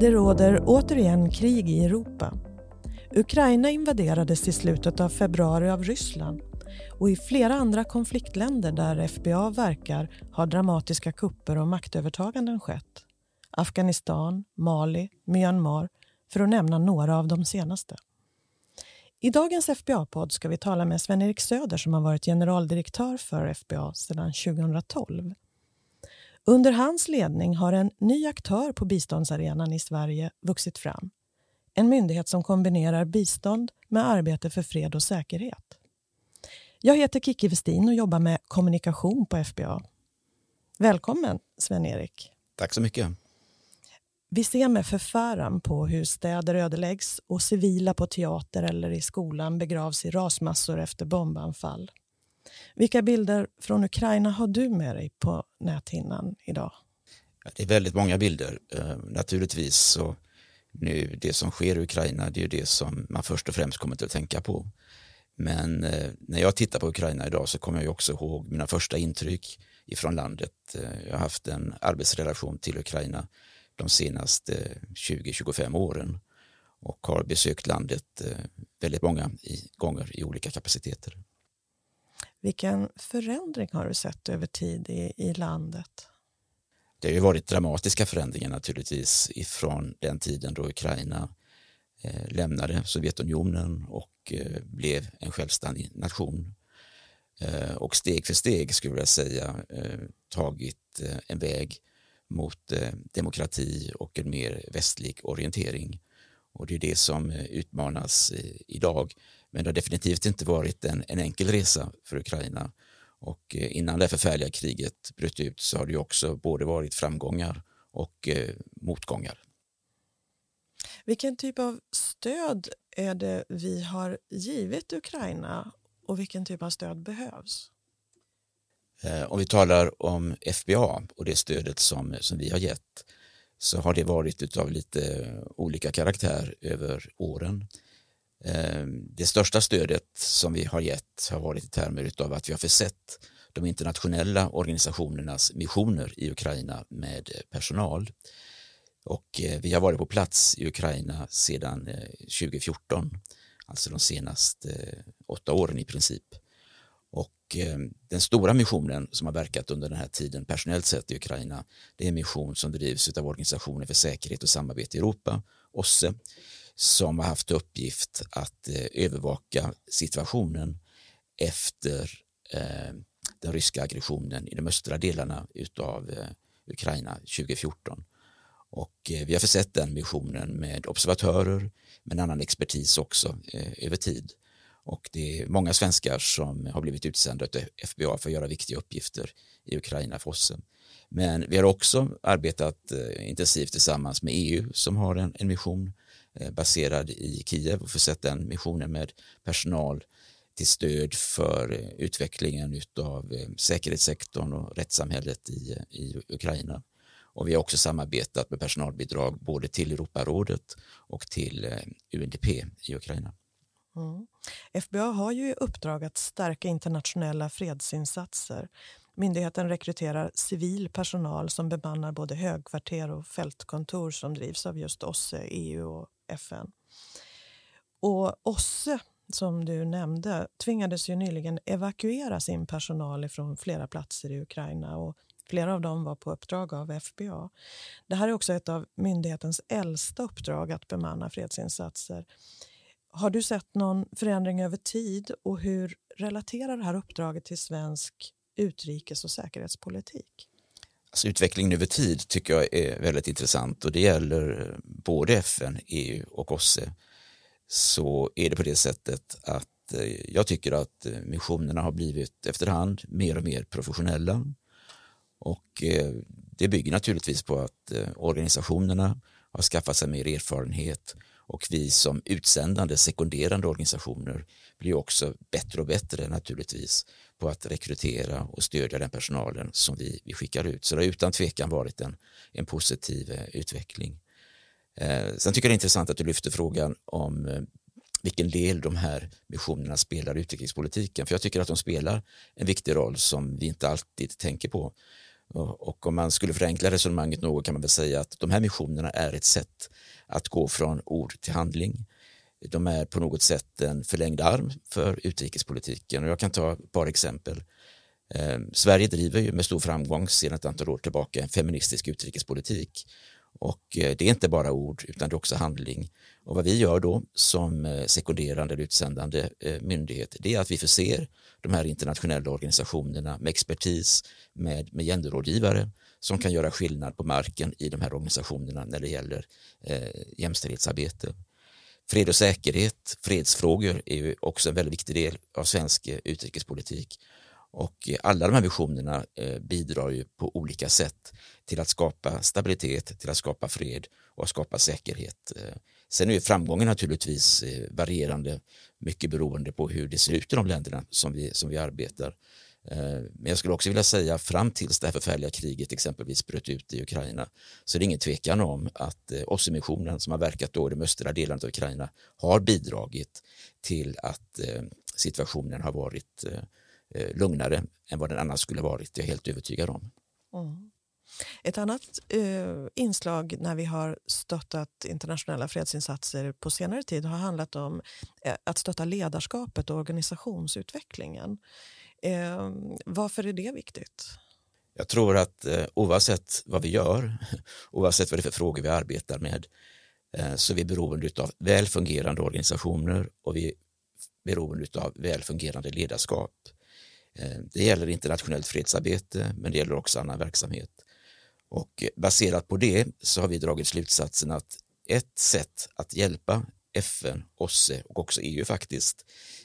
Det råder återigen krig i Europa. Ukraina invaderades i slutet av februari av Ryssland och i flera andra konfliktländer där FBA verkar har dramatiska kupper och maktövertaganden skett. Afghanistan, Mali, Myanmar för att nämna några av de senaste. I dagens FBA-podd ska vi tala med Sven-Erik Söder som har varit generaldirektör för FBA sedan 2012. Under hans ledning har en ny aktör på biståndsarenan i Sverige vuxit fram. En myndighet som kombinerar bistånd med arbete för fred och säkerhet. Jag heter Kiki Westin och jobbar med kommunikation på FBA. Välkommen, Sven-Erik. Tack så mycket. Vi ser med förfäran på hur städer ödeläggs och civila på teater eller i skolan begravs i rasmassor efter bombanfall. Vilka bilder från Ukraina har du med dig på näthinnan idag? Det är väldigt många bilder. Eh, naturligtvis så nu det som sker i Ukraina det är det som man först och främst kommer att tänka på. Men eh, när jag tittar på Ukraina idag så kommer jag också ihåg mina första intryck ifrån landet. Eh, jag har haft en arbetsrelation till Ukraina de senaste 20-25 åren och har besökt landet väldigt många gånger i olika kapaciteter. Vilken förändring har du sett över tid i, i landet? Det har ju varit dramatiska förändringar naturligtvis ifrån den tiden då Ukraina eh, lämnade Sovjetunionen och eh, blev en självständig nation. Eh, och steg för steg skulle jag säga eh, tagit eh, en väg mot eh, demokrati och en mer västlig orientering. Och det är det som eh, utmanas eh, idag men det har definitivt inte varit en, en enkel resa för Ukraina. Och eh, innan det förfärliga kriget bröt ut så har det också både varit framgångar och eh, motgångar. Vilken typ av stöd är det vi har givit Ukraina och vilken typ av stöd behövs? Eh, om vi talar om FBA och det stödet som, som vi har gett så har det varit av lite olika karaktär över åren. Ehm, det största stödet som vi har gett har varit i termer av att vi har försett de internationella organisationernas missioner i Ukraina med eh, personal. Och eh, vi har varit på plats i Ukraina sedan eh, 2014, alltså de senaste åtta åren i princip. Och ehm, den stora missionen som har verkat under den här tiden personellt sett i Ukraina, det är en mission som drivs av Organisationen för säkerhet och samarbete i Europa, OSSE, som har haft uppgift att eh, övervaka situationen efter eh, den ryska aggressionen i de östra delarna utav eh, Ukraina 2014. Och vi har försett den missionen med observatörer, men annan expertis också över tid. Och det är många svenskar som har blivit utsända till FBA för att göra viktiga uppgifter i Ukraina för oss. Men vi har också arbetat intensivt tillsammans med EU som har en, en mission Eh, baserad i Kiev och försett den missionen med personal till stöd för eh, utvecklingen av eh, säkerhetssektorn och rättssamhället i, i Ukraina. Och vi har också samarbetat med personalbidrag både till Europarådet och till UNDP i Ukraina. Mm. FBA har ju i uppdrag att stärka internationella fredsinsatser. Myndigheten rekryterar civil personal som bemannar både högkvarter och fältkontor som drivs av just OSSE, EU och FN. Och OSSE, som du nämnde, tvingades ju nyligen evakuera sin personal från flera platser i Ukraina och flera av dem var på uppdrag av FBA. Det här är också ett av myndighetens äldsta uppdrag att bemanna fredsinsatser. Har du sett någon förändring över tid och hur relaterar det här uppdraget till svensk utrikes och säkerhetspolitik? Alltså utvecklingen över tid tycker jag är väldigt intressant och det gäller eh, både FN, EU och OSSE. Så är det på det sättet att eh, jag tycker att eh, missionerna har blivit efterhand mer och mer professionella. Och det bygger naturligtvis på att organisationerna har skaffat sig mer erfarenhet och vi som utsändande, sekunderande organisationer blir också bättre och bättre naturligtvis på att rekrytera och stödja den personalen som vi, vi skickar ut. Så det har utan tvekan varit en, en positiv eh, utveckling. Eh, sen tycker jag det är intressant att du lyfter frågan om eh, vilken del de här missionerna spelar i utrikespolitiken. För jag tycker att de spelar en viktig roll som vi inte alltid tänker på. Och om man skulle förenkla resonemanget något kan man väl säga att de här missionerna är ett sätt att gå från ord till handling. De är på något sätt en förlängd arm för utrikespolitiken och jag kan ta ett par exempel. Eh, Sverige driver ju med stor framgång sedan ett antal år tillbaka en feministisk utrikespolitik och eh, det är inte bara ord utan det är också handling. Och vad vi gör då som eh, sekunderande eller utsändande eh, myndighet det är att vi förser de här internationella organisationerna med expertis, med, med genderrådgivare som kan göra skillnad på marken i de här organisationerna när det gäller eh, jämställdhetsarbete. Fred och säkerhet, fredsfrågor är ju också en väldigt viktig del av svensk eh, utrikespolitik och eh, alla de här visionerna eh, bidrar ju på olika sätt till att skapa stabilitet, till att skapa fred och att skapa säkerhet. Eh, Sen är framgången naturligtvis eh, varierande, mycket beroende på hur det ser ut i de länderna som vi, som vi arbetar. Eh, men jag skulle också vilja säga fram tills det här förfärliga kriget exempelvis bröt ut i Ukraina så är det ingen tvekan om att eh, OSSE-missionen som har verkat då i de östra delarna av Ukraina har bidragit till att situationen har varit lugnare än vad den annars skulle varit. det är jag helt övertygad om. Mm. Ett annat eh, inslag när vi har stöttat internationella fredsinsatser på senare tid har handlat om eh, att stötta ledarskapet och organisationsutvecklingen. Eh, varför är det viktigt? Jag tror att eh, oavsett vad vi gör, oavsett vad det är för frågor vi arbetar med, eh, så är vi beroende av väl fungerande organisationer och vi är beroende av väl fungerande ledarskap. Eh, det gäller internationellt fredsarbete, men det gäller också annan verksamhet. Och baserat på det så har vi dragit slutsatsen att ett sätt att hjälpa FN, OSSE och också EU faktiskt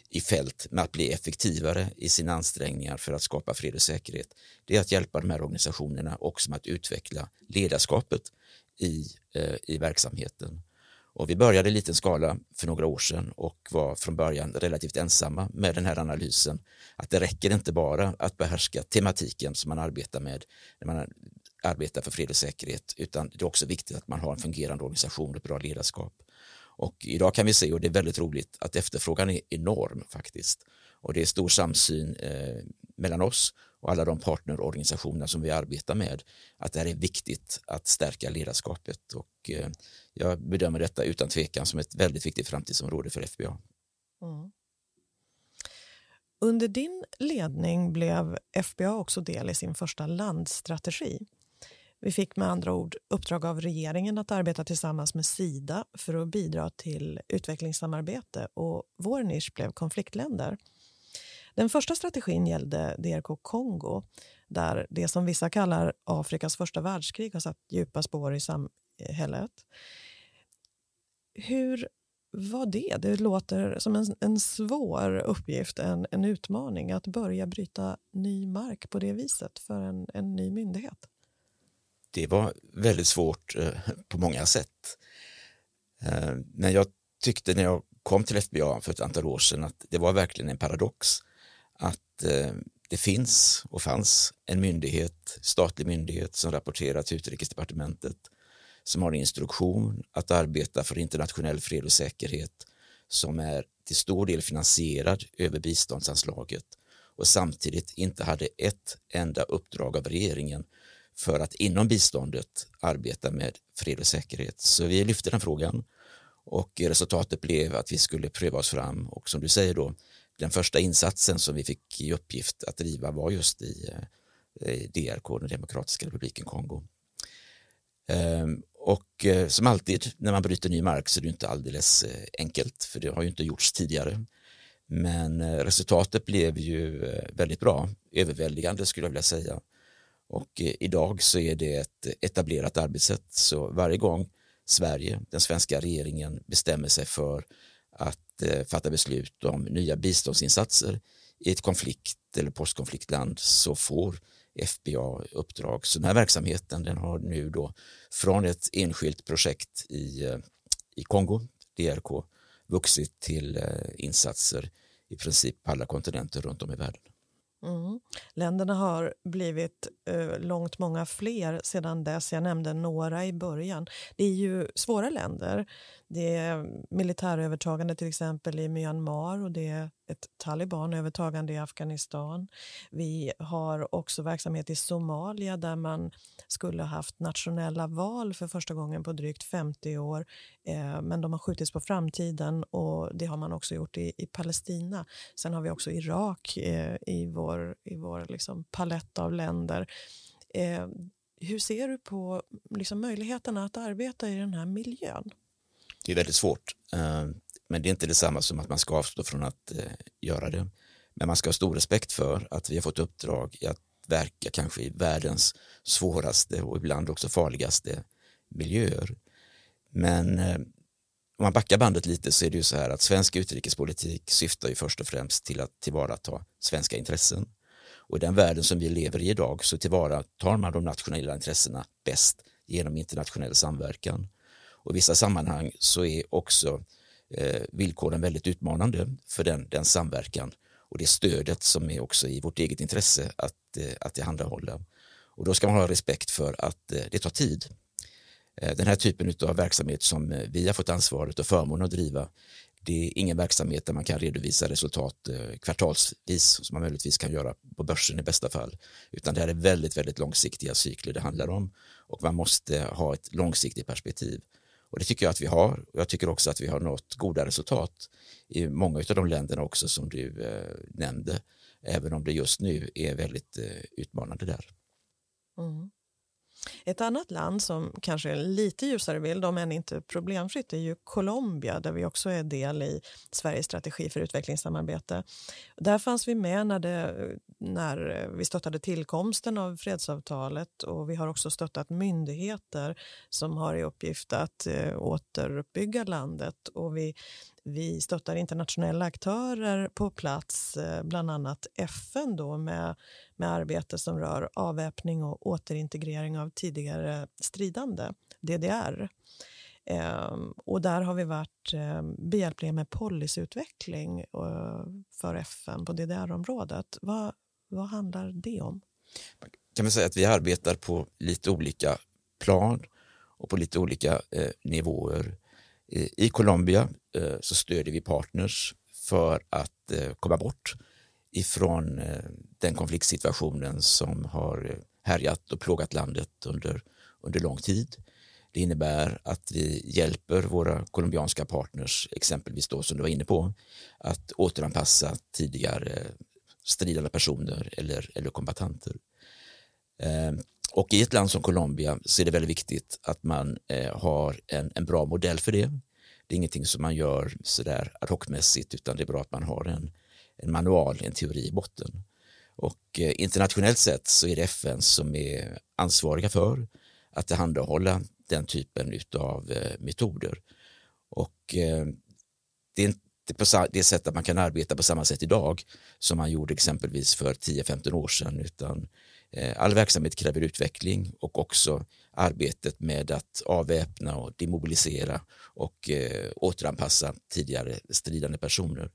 i fält med att bli effektivare i sina ansträngningar för att skapa fred och säkerhet, det är att hjälpa de här organisationerna också med att utveckla ledarskapet i, eh, i verksamheten. Och vi började i liten skala för några år sedan och var från början relativt ensamma med den här analysen. Att det räcker inte bara att behärska tematiken som man arbetar med när man arbetar för fred och säkerhet, utan det är också viktigt att man har en fungerande organisation och ett bra ledarskap. Och idag kan vi se, och det är väldigt roligt, att efterfrågan är enorm faktiskt. Och det är stor samsyn eh, mellan oss och alla de partnerorganisationer som vi arbetar med att det här är viktigt att stärka ledarskapet och eh, jag bedömer detta utan tvekan som ett väldigt viktigt framtidsområde för FBA. Mm. Under din ledning blev FBA också del i sin första landstrategi. Vi fick med andra ord uppdrag av regeringen att arbeta tillsammans med Sida för att bidra till utvecklingssamarbete och vår nisch blev konfliktländer. Den första strategin gällde DRK Kongo där det som vissa kallar Afrikas första världskrig har satt djupa spår i samhället. Hur var det? Det låter som en, en svår uppgift, en, en utmaning att börja bryta ny mark på det viset för en, en ny myndighet. Det var väldigt svårt eh, på många sätt. Eh, men jag tyckte när jag kom till FBA för ett antal år sedan att det var verkligen en paradox att eh, det finns och fanns en myndighet, statlig myndighet som rapporterar till utrikesdepartementet som har instruktion att arbeta för internationell fred och säkerhet som är till stor del finansierad över biståndsanslaget och samtidigt inte hade ett enda uppdrag av regeringen för att inom biståndet arbeta med fred och säkerhet. Så vi lyfte den frågan och resultatet blev att vi skulle pröva oss fram och som du säger då den första insatsen som vi fick i uppgift att driva var just i eh, DRK, den Demokratiska republiken Kongo. Ehm, och eh, som alltid när man bryter ny mark så är det inte alldeles eh, enkelt för det har ju inte gjorts tidigare. Men resultatet blev ju väldigt bra, överväldigande skulle jag vilja säga. Och eh, idag så är det ett etablerat arbetssätt så varje gång Sverige, den svenska regeringen bestämmer sig för att eh, fatta beslut om nya biståndsinsatser i ett konflikt eller postkonfliktland så får FBA uppdrag. Så den här verksamheten den har nu då från ett enskilt projekt i, eh, i Kongo, DRK, vuxit till insatser i princip på alla kontinenter runt om i världen. Mm. Länderna har blivit eh, långt många fler sedan dess. Jag nämnde några i början. Det är ju svåra länder det är militärövertagande till exempel i Myanmar och det är ett talibanövertagande i Afghanistan. Vi har också verksamhet i Somalia där man skulle ha haft nationella val för första gången på drygt 50 år. Eh, men de har skjutits på framtiden och det har man också gjort i, i Palestina. Sen har vi också Irak eh, i vår, i vår liksom palett av länder. Eh, hur ser du på liksom, möjligheterna att arbeta i den här miljön? Det är väldigt svårt, eh, men det är inte detsamma som att man ska avstå från att eh, göra det. Men man ska ha stor respekt för att vi har fått uppdrag i att verka kanske i världens svåraste och ibland också farligaste miljöer. Men eh, om man backar bandet lite så är det ju så här att svensk utrikespolitik syftar ju först och främst till att tillvarata svenska intressen. Och i den världen som vi lever i idag så tillvaratar man de nationella intressena bäst genom internationell samverkan. Och I vissa sammanhang så är också eh, villkoren väldigt utmanande för den, den samverkan och det stödet som är också i vårt eget intresse att, eh, att tillhandahålla. Och då ska man ha respekt för att eh, det tar tid. Eh, den här typen av verksamhet som eh, vi har fått ansvaret och förmånen att driva det är ingen verksamhet där man kan redovisa resultat eh, kvartalsvis som man möjligtvis kan göra på börsen i bästa fall. Utan det här är väldigt, väldigt långsiktiga cykler det handlar om och man måste ha ett långsiktigt perspektiv. Och det tycker jag att vi har. Jag tycker också att vi har nått goda resultat i många av de länderna också som du eh, nämnde, även om det just nu är väldigt eh, utmanande där. Mm. Ett annat land som kanske är lite ljusare bild, om än inte problemfritt, är ju Colombia där vi också är del i Sveriges strategi för utvecklingssamarbete. Där fanns vi med när, det, när vi stöttade tillkomsten av fredsavtalet och vi har också stöttat myndigheter som har i uppgift att eh, återuppbygga landet och vi vi stöttar internationella aktörer på plats, eh, bland annat FN då med, med arbete som rör avväpning och återintegrering av tidigare stridande, DDR. Ehm, och där har vi varit eh, behjälpliga med policyutveckling eh, för FN på DDR-området. Vad, vad handlar det om? Kan man säga att vi arbetar på lite olika plan och på lite olika eh, nivåer. I Colombia eh, så stödjer vi partners för att eh, komma bort ifrån eh, den konfliktsituationen som har härjat och plågat landet under, under lång tid. Det innebär att vi hjälper våra colombianska partners, exempelvis då som du var inne på, att återanpassa tidigare stridande personer eller, eller kombatanter. Och i ett land som Colombia så är det väldigt viktigt att man eh, har en, en bra modell för det. Det är ingenting som man gör sådär ad hoc-mässigt utan det är bra att man har en, en manual, en teori i botten. Och eh, internationellt sett så är det FN som är ansvariga för att tillhandahålla den typen av eh, metoder. Och eh, det är inte på det sätt att man kan arbeta på samma sätt idag som man gjorde exempelvis för 10-15 år sedan utan Eh, Eh, all verksamhet kräver utveckling och också arbetet med att avväpna och demobilisera och eh, återanpassa tidigare stridande personer.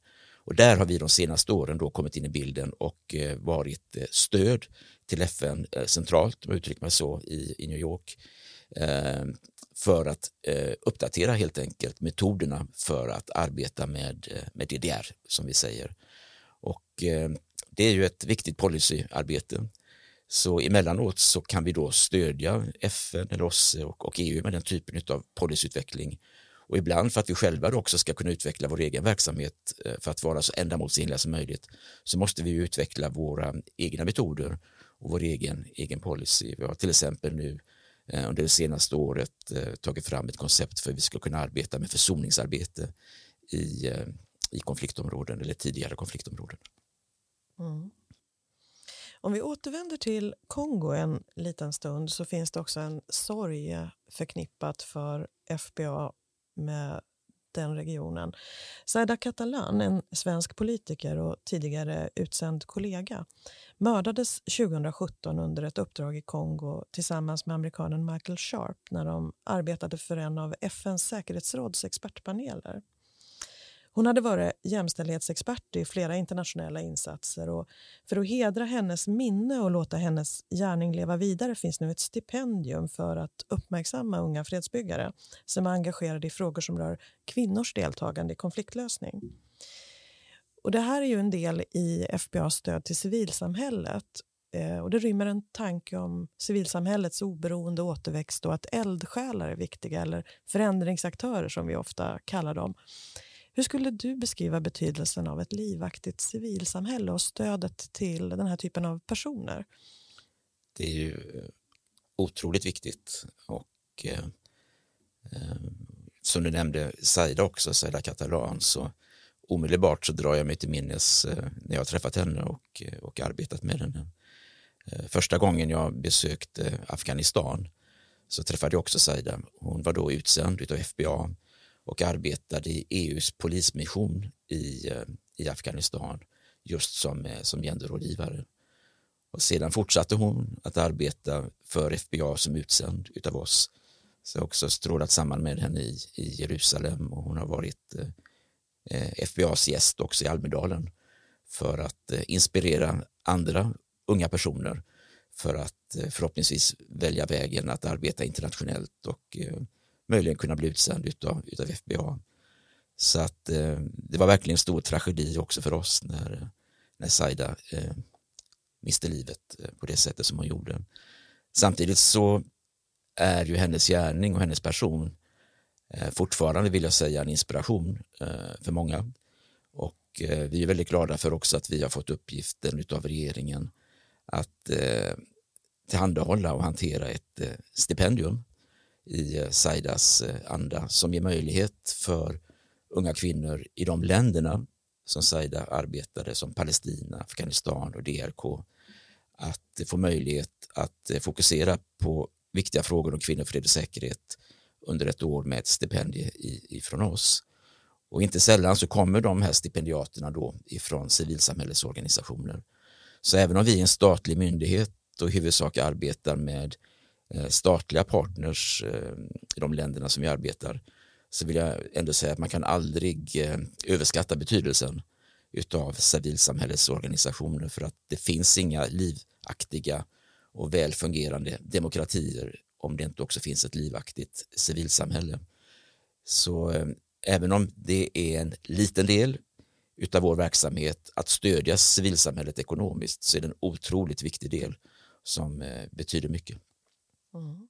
Och där har vi de senaste åren då kommit in i bilden och eh, varit eh, stöd till FN eh, centralt, om jag uttrycker mig så, i, i New York för att uppdatera helt enkelt metoderna för att arbeta med, med DDR som vi säger. Och det är ju ett viktigt policyarbete så emellanåt så kan vi då stödja FN eller OSSE och, och EU med den typen av policyutveckling. Och ibland för att vi själva också ska kunna utveckla vår egen verksamhet eh, för att vara så ändamålsenliga som möjligt så måste vi utveckla våra egna metoder och vår egen, egen policy. Vi har till exempel nu eh, under det senaste året eh, tagit fram ett koncept för hur vi ska kunna arbeta med försoningsarbete i, i konfliktområden eller tidigare konfliktområden. Mm. Om vi återvänder till Kongo en liten stund så finns det också en sorg förknippat för FBA med den regionen. Zaida Catalan, en svensk politiker och tidigare utsänd kollega mördades 2017 under ett uppdrag i Kongo tillsammans med amerikanen Michael Sharp när de arbetade för en av FNs säkerhetsråds expertpaneler. Hon hade varit jämställdhetsexpert i flera internationella insatser och för att hedra hennes minne och låta hennes gärning leva vidare finns nu ett stipendium för att uppmärksamma unga fredsbyggare som är engagerade i frågor som rör kvinnors deltagande i konfliktlösning. Och det här är ju en del i FBAs stöd till civilsamhället eh, och det rymmer en tanke om civilsamhällets oberoende återväxt och att eldsjälar är viktiga, eller förändringsaktörer som vi ofta kallar dem. Hur skulle du beskriva betydelsen av ett livaktigt civilsamhälle och stödet till den här typen av personer? Det är ju eh, otroligt viktigt och eh, eh, som du nämnde Saida också, Saida Catalan, så omedelbart så drar jag mig till minnes eh, när jag har träffat henne och, eh, och arbetat med henne. Eh, första gången jag besökte Afghanistan så träffade jag också Saida. Hon var då utsänd av FBA och arbetade i EUs polismission i, eh, i Afghanistan just som, eh, som genderrådgivare. Och sedan fortsatte hon att arbeta för FBA som utsänd utav oss. Så jag har också strålat samman med henne i, i Jerusalem och hon har varit Eh, eh FBAs gäst också i Almedalen för att eh, inspirera andra unga personer för att eh, förhoppningsvis välja vägen att arbeta internationellt och möjligen kunna bli utsänd utav, utav FBA. Så att eh, det var verkligen en stor tragedi också för oss när, när Saida eh, miste livet eh, på det sättet som hon gjorde. Samtidigt så är ju hennes gärning och hennes person Eh, fortfarande vill jag säga en inspiration eh, för många. Och eh, vi är väldigt glada för också att vi har fått uppgiften av regeringen att eh, tillhandahålla och hantera ett stipendium i eh, Saidas eh, anda som ger möjlighet för unga kvinnor i de länderna som Saida arbetade som Palestina, Afghanistan och DRK att få möjlighet att eh, fokusera på viktiga frågor om kvinnor, fred och säkerhet under ett år med ett stipendie ifrån oss. Och inte sällan så kommer de här stipendiaterna då ifrån civilsamhällesorganisationer. Så även om vi är en statlig myndighet och i huvudsak arbetar med Eh, statliga partners eh, i de länderna som vi arbetar så vill jag ändå säga att man kan aldrig eh, överskatta betydelsen utav civilsamhällesorganisationer för att det finns inga livaktiga och välfungerande demokratier om det inte också finns ett livaktigt civilsamhälle. Så även om det är en liten del utav vår verksamhet att stödja civilsamhället ekonomiskt så är det en otroligt viktig del som betyder mycket. Mm.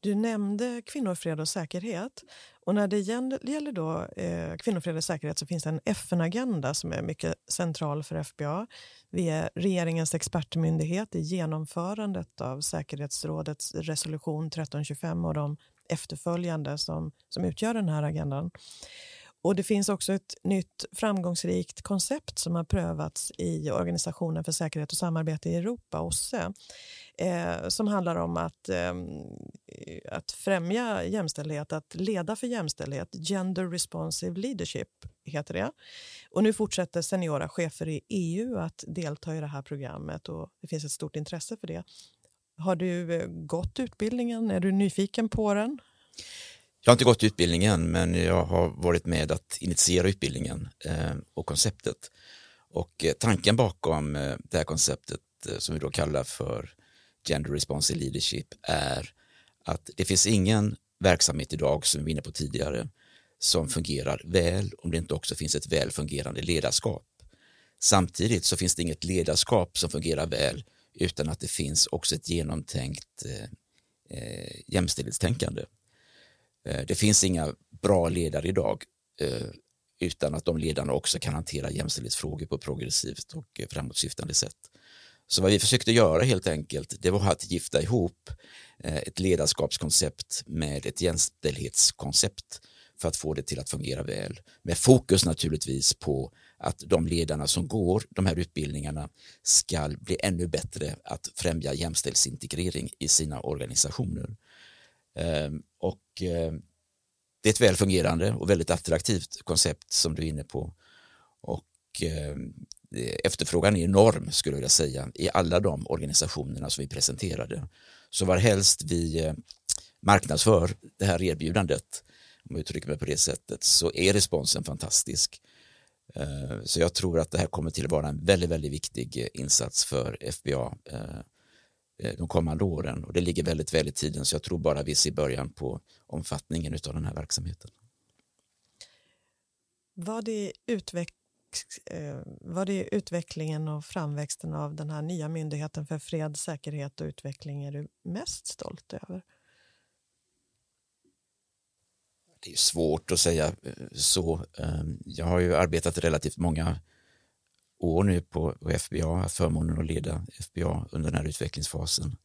Du nämnde kvinnor, fred och säkerhet. Och när det gäller då, eh, kvinnor, fred och säkerhet så finns det en FN-agenda som är mycket central för FBA. Vi är regeringens expertmyndighet i genomförandet av säkerhetsrådets resolution 1325 och de efterföljande som, som utgör den här agendan. Och Det finns också ett nytt framgångsrikt koncept som har prövats i Organisationen för säkerhet och samarbete i Europa, OSSE, eh, som handlar om att, eh, att främja jämställdhet, att leda för jämställdhet. Gender responsive leadership heter det. Och nu fortsätter seniora chefer i EU att delta i det här programmet och det finns ett stort intresse för det. Har du eh, gått utbildningen? Är du nyfiken på den? Jag har inte gått utbildningen men jag har varit med att initiera utbildningen eh, och konceptet. Och eh, tanken bakom eh, det här konceptet som vi då kallar för Gender Responsive Leadership är att det finns ingen verksamhet idag som vi var inne på tidigare som fungerar väl om det inte också finns ett väl fungerande ledarskap. Samtidigt så finns det inget ledarskap som fungerar väl utan att det finns också ett genomtänkt eh, jämställdhetstänkande. Eh, det finns inga bra ledare idag eh, utan att de ledarna också kan hantera jämställdhetsfrågor på ett progressivt och eh, framåtsyftande sätt. Så vad vi försökte göra helt enkelt, det var att gifta ihop ett ledarskapskoncept med ett jämställdhetskoncept för att få det till att fungera väl. Med fokus naturligtvis på att de ledarna som går de här utbildningarna ska bli ännu bättre att främja jämställdhetsintegrering i sina organisationer. Ehm, och ehm, det är ett väl fungerande och väldigt attraktivt koncept som du är inne på. Och ehm, efterfrågan är enorm skulle jag vilja säga i alla de organisationerna som vi presenterade. Så varhelst vi eh, marknadsför det här erbjudandet om jag uttrycker mig på det sättet, så är responsen fantastisk. Så jag tror att det här kommer till att vara en väldigt, väldigt viktig eh, insats för FBA eh, de kommande åren och det ligger väldigt väl i tiden så jag tror bara vi ser början på omfattningen av den här verksamheten. Var det, utveck var det utvecklingen och framväxten av den här nya myndigheten för fred, säkerhet och utveckling är du mest stolt över? Det är svårt att säga eh, så. Jag har ju arbetat relativt många år nu på FBA, haft förmånen att leda FBA under den här utvecklingsfasen.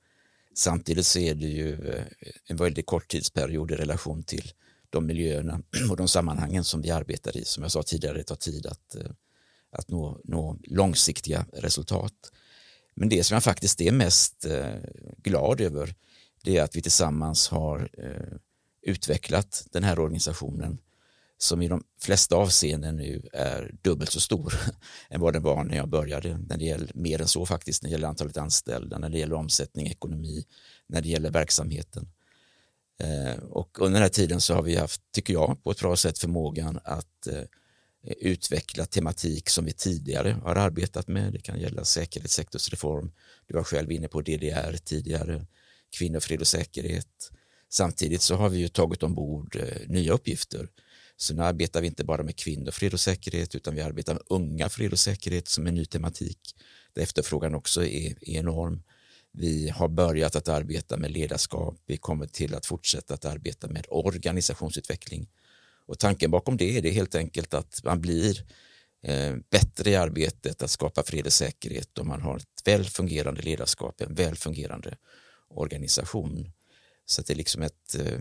Samtidigt så är det ju eh, en väldigt kort tidsperiod i relation till de miljöerna och de sammanhangen som vi arbetar i. Som jag sa tidigare, det tar tid att, eh, att nå, nå långsiktiga resultat. Men det som jag faktiskt är mest eh, glad över det är att vi tillsammans har utvecklat den här organisationen som i de flesta avseenden nu är dubbelt så stor än vad den var när jag började. När det gäller mer än så faktiskt, när det gäller antalet anställda, när det gäller omsättning, ekonomi, när det gäller verksamheten. Eh, och under den här tiden så har vi haft, tycker jag, på ett bra sätt förmågan att eh, utveckla tematik som vi tidigare har arbetat med. Det kan gälla säkerhetssektorsreform. Du var själv inne på DDR tidigare, kvinnor, fred och säkerhet Samtidigt så har vi ju tagit ombord eh, nya uppgifter. Så nu arbetar vi inte bara med kvinnor, fred och säkerhet utan vi arbetar med unga fred och säkerhet som en ny tematik där efterfrågan också är, är enorm. Vi har börjat att arbeta med ledarskap. Vi kommer till att fortsätta att arbeta med organisationsutveckling. Och tanken bakom det är det helt enkelt att man blir eh, bättre i arbetet att skapa fred och säkerhet om man har ett väl fungerande ledarskap, en väl fungerande organisation. Så det är liksom ett, eh,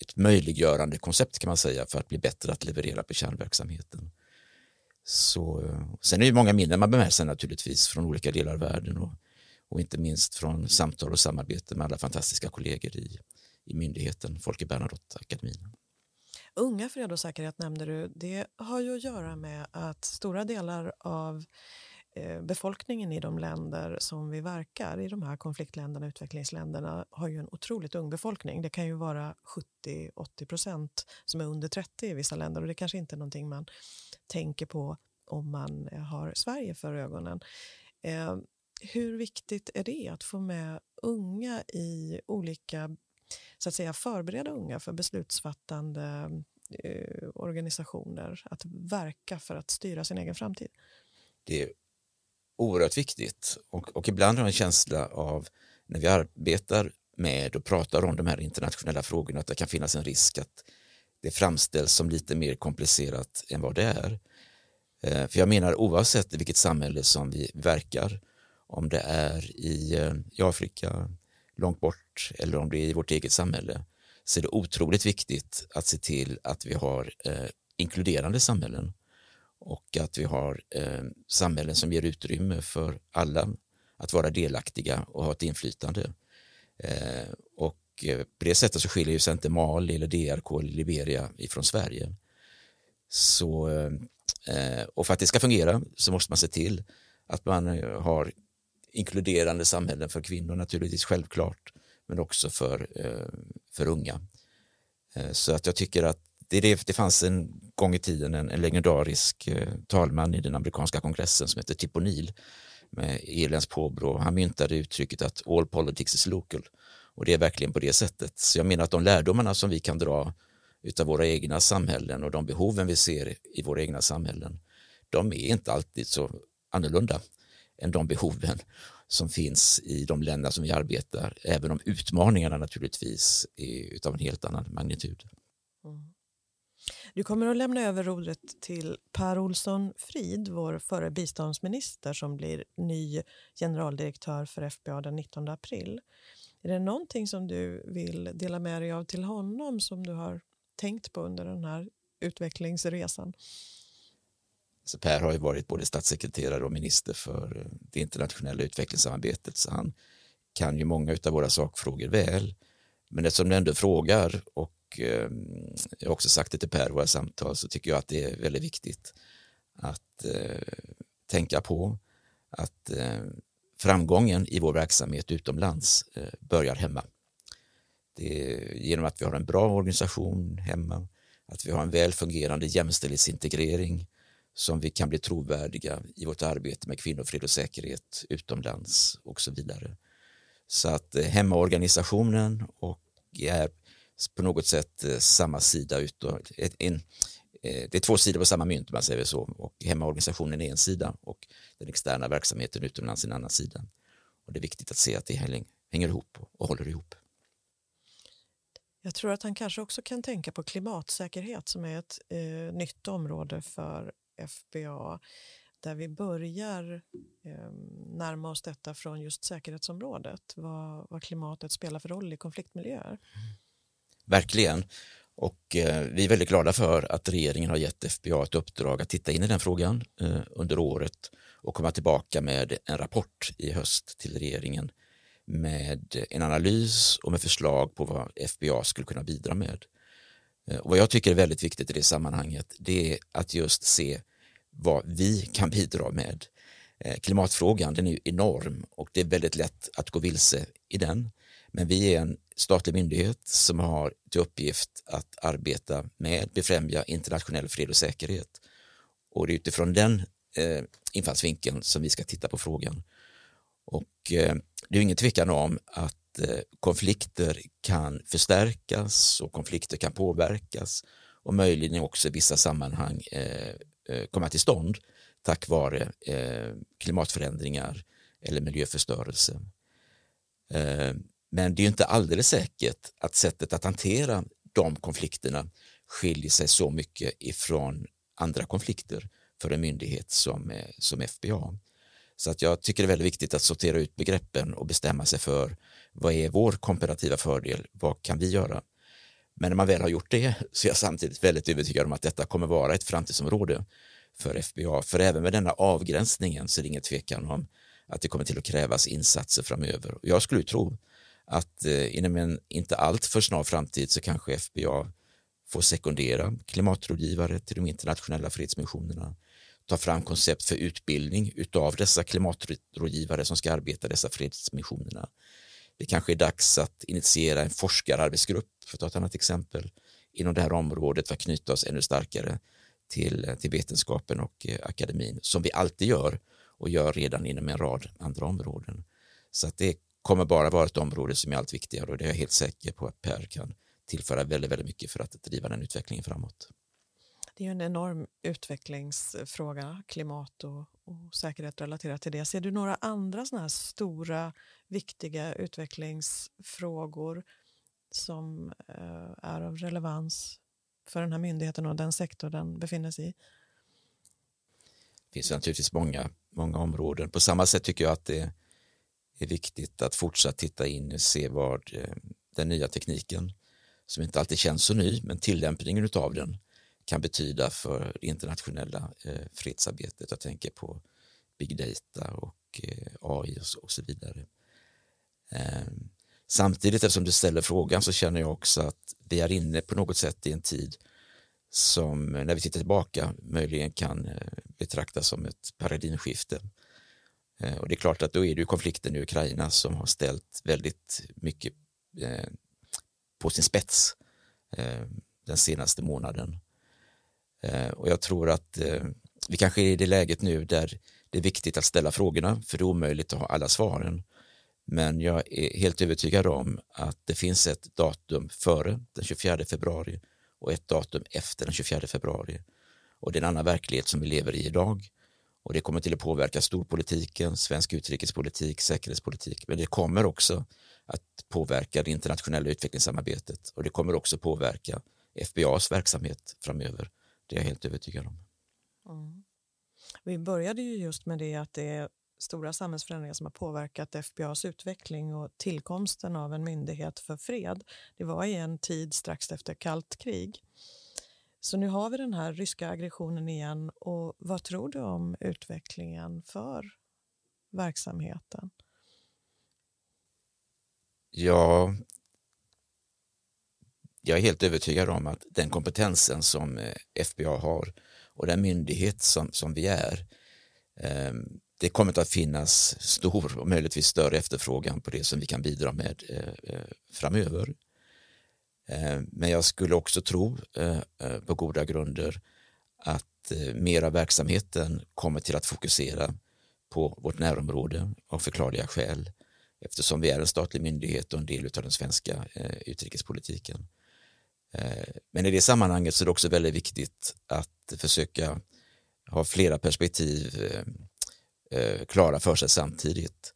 ett möjliggörande koncept kan man säga för att bli bättre att leverera på kärnverksamheten. Så, eh, sen är det många minnen man bär med sig naturligtvis från olika delar av världen och, och inte minst från samtal och samarbete med alla fantastiska kollegor i, i myndigheten Folke Bernadotte-akademin. Unga fred och säkerhet nämnde du. Det har ju att göra med att stora delar av Eh, befolkningen i de länder som vi verkar, i de här konfliktländerna, utvecklingsländerna, har ju en otroligt ung befolkning. Det kan ju vara 70-80 procent som är under 30 i vissa länder och det kanske inte är någonting man tänker på om man har Sverige för ögonen. Eh, hur viktigt är det att få med unga i olika, så att säga förbereda unga för beslutsfattande eh, organisationer att verka för att styra sin egen framtid? Det oerhört viktigt och, och ibland har jag en känsla av när vi arbetar med och pratar om de här internationella frågorna att det kan finnas en risk att det framställs som lite mer komplicerat än vad det är. Eh, för jag menar oavsett i vilket samhälle som vi verkar, om det är i, eh, i Afrika, långt bort eller om det är i vårt eget samhälle, så är det otroligt viktigt att se till att vi har eh, inkluderande samhällen och att vi har eh, samhällen som ger utrymme för alla att vara delaktiga och ha ett inflytande. Eh, och eh, på det sättet så skiljer sig inte Mali eller DRK eller Liberia ifrån Sverige. Så, eh, eh, och för att det ska fungera så måste man se till att man eh, har inkluderande samhällen för kvinnor naturligtvis självklart men också för, eh, för unga. Så att jag tycker att det, det, det fanns en gång i tiden en, en legendarisk eh, talman i den amerikanska kongressen som hette Tip O'Neill med irländskt påbrå. Han myntade uttrycket att all politics is local och det är verkligen på det sättet. Så jag menar att de lärdomarna som vi kan dra utav våra egna samhällen och de behoven vi ser i våra egna samhällen, de är inte alltid så annorlunda än de behoven som finns i de länder som vi arbetar, även om utmaningarna naturligtvis är utav en helt annan magnitud. Mm. Du kommer att lämna över rodret till Per Olsson Frid, vår förre biståndsminister som blir ny generaldirektör för FBA den 19 april. Är det någonting som du vill dela med dig av till honom som du har tänkt på under den här utvecklingsresan? Så per har ju varit både statssekreterare och minister för eh, det internationella utvecklingssamarbetet så han kan ju många av våra sakfrågor väl. Men eftersom du ändå frågar och och eh, jag har också sagt det till Per i våra samtal så tycker jag att det är väldigt viktigt att eh, tänka på att eh, framgången i vår verksamhet utomlands eh, börjar hemma. Det är genom att vi har en bra organisation hemma, att vi har en väl fungerande jämställdhetsintegrering som vi kan bli trovärdiga i vårt arbete med kvinnofrid och säkerhet utomlands och så vidare. Så att eh, hemmaorganisationen och är på något sätt eh, samma sida utåt. En, eh, det är två sidor på samma mynt, man säger så, och hemmaorganisationen är en sida och den externa verksamheten utomlands en annan sida. Och det är viktigt att se att det hänger ihop och håller ihop. Jag tror att han kanske också kan tänka på klimatsäkerhet som är ett eh, nytt område för FBA där vi börjar eh, närma oss detta från just säkerhetsområdet, vad, vad klimatet spelar för roll i konfliktmiljöer. Verkligen. Och eh, vi är väldigt glada för att regeringen har gett FBA ett uppdrag att titta in i den frågan eh, under året och komma tillbaka med en rapport i höst till regeringen med en analys och med förslag på vad FBA skulle kunna bidra med. Eh, och vad jag tycker är väldigt viktigt i det sammanhanget det är att just se vad vi kan bidra med. Eh, klimatfrågan den är enorm och det är väldigt lätt att gå vilse i den. Men vi är en statlig myndighet som har till uppgift att arbeta med befrämja internationell fred och säkerhet. Och det är utifrån den eh, infallsvinkeln som vi ska titta på frågan. Och eh, det är ingen tvekan om att eh, konflikter kan förstärkas och konflikter kan påverkas och möjligen också i vissa sammanhang eh, eh komma till stånd tack vare eh, klimatförändringar eller miljöförstörelse. Eh, men det är inte alldeles säkert att sättet att hantera de konflikterna skiljer sig så mycket ifrån andra konflikter för en myndighet som, eh, som FBA. Så att jag tycker det är väldigt viktigt att sortera ut begreppen och bestämma sig för vad är vår komparativa fördel? Vad kan vi göra? Men när man väl har gjort det så är jag samtidigt väldigt övertygad om att detta kommer vara ett framtidsområde för FBA. För även med denna avgränsningen så är det ingen tvekan om att det kommer till att krävas insatser framöver. Jag skulle tro att eh, inom en inte allt för snar framtid så kanske FBA får sekundera klimatrådgivare till de internationella fredsmissionerna ta fram koncept för utbildning utav dessa klimatrådgivare som ska arbeta dessa fredsmissionerna. Det kanske är dags att initiera en forskararbetsgrupp, för att ta ett annat exempel, inom det här området för att knyta oss ännu starkare till, till vetenskapen och eh, akademin, som vi alltid gör och gör redan inom en rad andra områden. Så att det kommer bara vara ett område som är allt viktigare och det är jag helt säker på att Per kan tillföra väldigt, väldigt mycket för att driva den utvecklingen framåt. Det är en enorm utvecklingsfråga, klimat och, och säkerhet relaterat till det. Ser du några andra såna här stora, viktiga utvecklingsfrågor som eh, är av relevans för den här myndigheten och den sektor den befinner sig i? Det finns naturligtvis många, många områden. På samma sätt tycker jag att det är viktigt att fortsatt titta in och se vad eh, den nya tekniken, som inte alltid känns så ny, men tillämpningen av den kan betyda för det internationella eh, fredsarbetet. Jag tänker på big data och eh, AI och, så vidare. Ehm, samtidigt, eftersom du ställer frågan, så känner jag också att vi är inne på något sätt i en tid som när vi tittar tillbaka möjligen kan betraktas som ett paradigmskifte. Eh, och det är klart att då är det ju konflikten i Ukraina som har ställt väldigt mycket eh, på sin spets eh, den senaste månaden. Eh, och jag tror att eh, vi kanske är i det läget nu där det är viktigt att ställa frågorna för det är omöjligt att ha alla svaren. Men jag är helt övertygad om att det finns ett datum före den 24 februari och ett datum efter den 24 februari. Och det är en annan verklighet som vi lever i idag. Och det kommer till att påverka storpolitiken, svensk utrikespolitik, säkerhetspolitik. Men det kommer också att påverka det internationella utvecklingssamarbetet och det kommer också påverka FBAs verksamhet framöver. Det är jag helt övertygad om. Mm. Vi började ju just med det att det är stora samhällsförändringar som har påverkat FBAs utveckling och tillkomsten av en myndighet för fred. Det var i en tid strax efter kallt krig. Så nu har vi den här ryska aggressionen igen och vad tror du om utvecklingen för verksamheten? Ja, jag är helt övertygad om att den kompetensen som eh, FBA har och den myndighet som, som vi är, ehm, det kommer att finnas stor och möjligtvis större efterfrågan på det som vi kan bidra med eh, eh framöver. Eh, men jag skulle också tro eh, eh, på goda grunder att mer av verksamheten kommer till att fokusera på vårt närområde av förklarliga skäl eftersom vi är en statlig myndighet och en del av den svenska utrikespolitiken. Men i det sammanhanget så är det också väldigt viktigt att försöka ha flera perspektiv klara för sig samtidigt.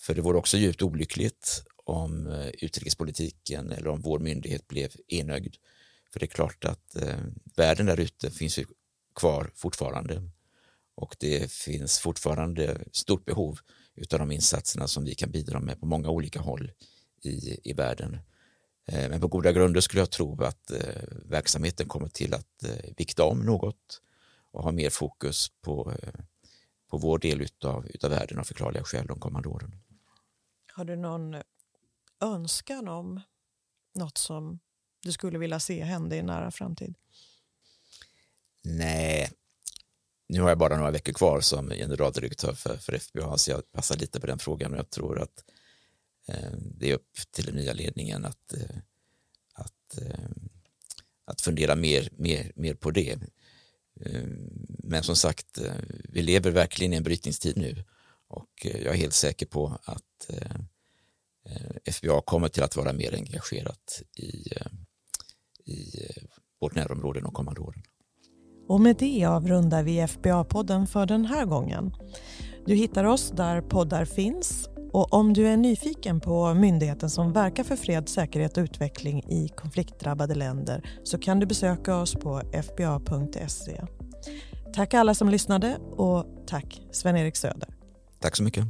För det vore också djupt olyckligt om eh, utrikespolitiken eller om vår myndighet blev enögd. För det är klart att eh, världen där ute finns ju kvar fortfarande och det finns fortfarande stort behov utav de insatserna som vi kan bidra med på många olika håll i, i världen. Eh, men på goda grunder skulle jag tro att eh, verksamheten kommer till att eh, vikta om något och ha mer fokus på, eh, på vår del utav, utav världen av förklarliga skäl de kommande åren. Har du någon eh, önskan om något som du skulle vilja se hända i nära framtid? Nej, nu har jag bara några veckor kvar som generaldirektör för, för FBA så jag passar lite på den frågan och jag tror att eh, det är upp till den nya ledningen att, eh, att, eh, att fundera mer, mer, mer på det. Eh, men som sagt, eh, vi lever verkligen i en brytningstid nu och eh, jag är helt säker på att FBA kommer till att vara mer engagerat i, i vårt närområde de kommande åren. Och med det avrundar vi FBA-podden för den här gången. Du hittar oss där poddar finns och om du är nyfiken på myndigheten som verkar för fred, säkerhet och utveckling i konfliktdrabbade länder så kan du besöka oss på fba.se. Tack alla som lyssnade och tack Sven-Erik Söder. Tack så mycket.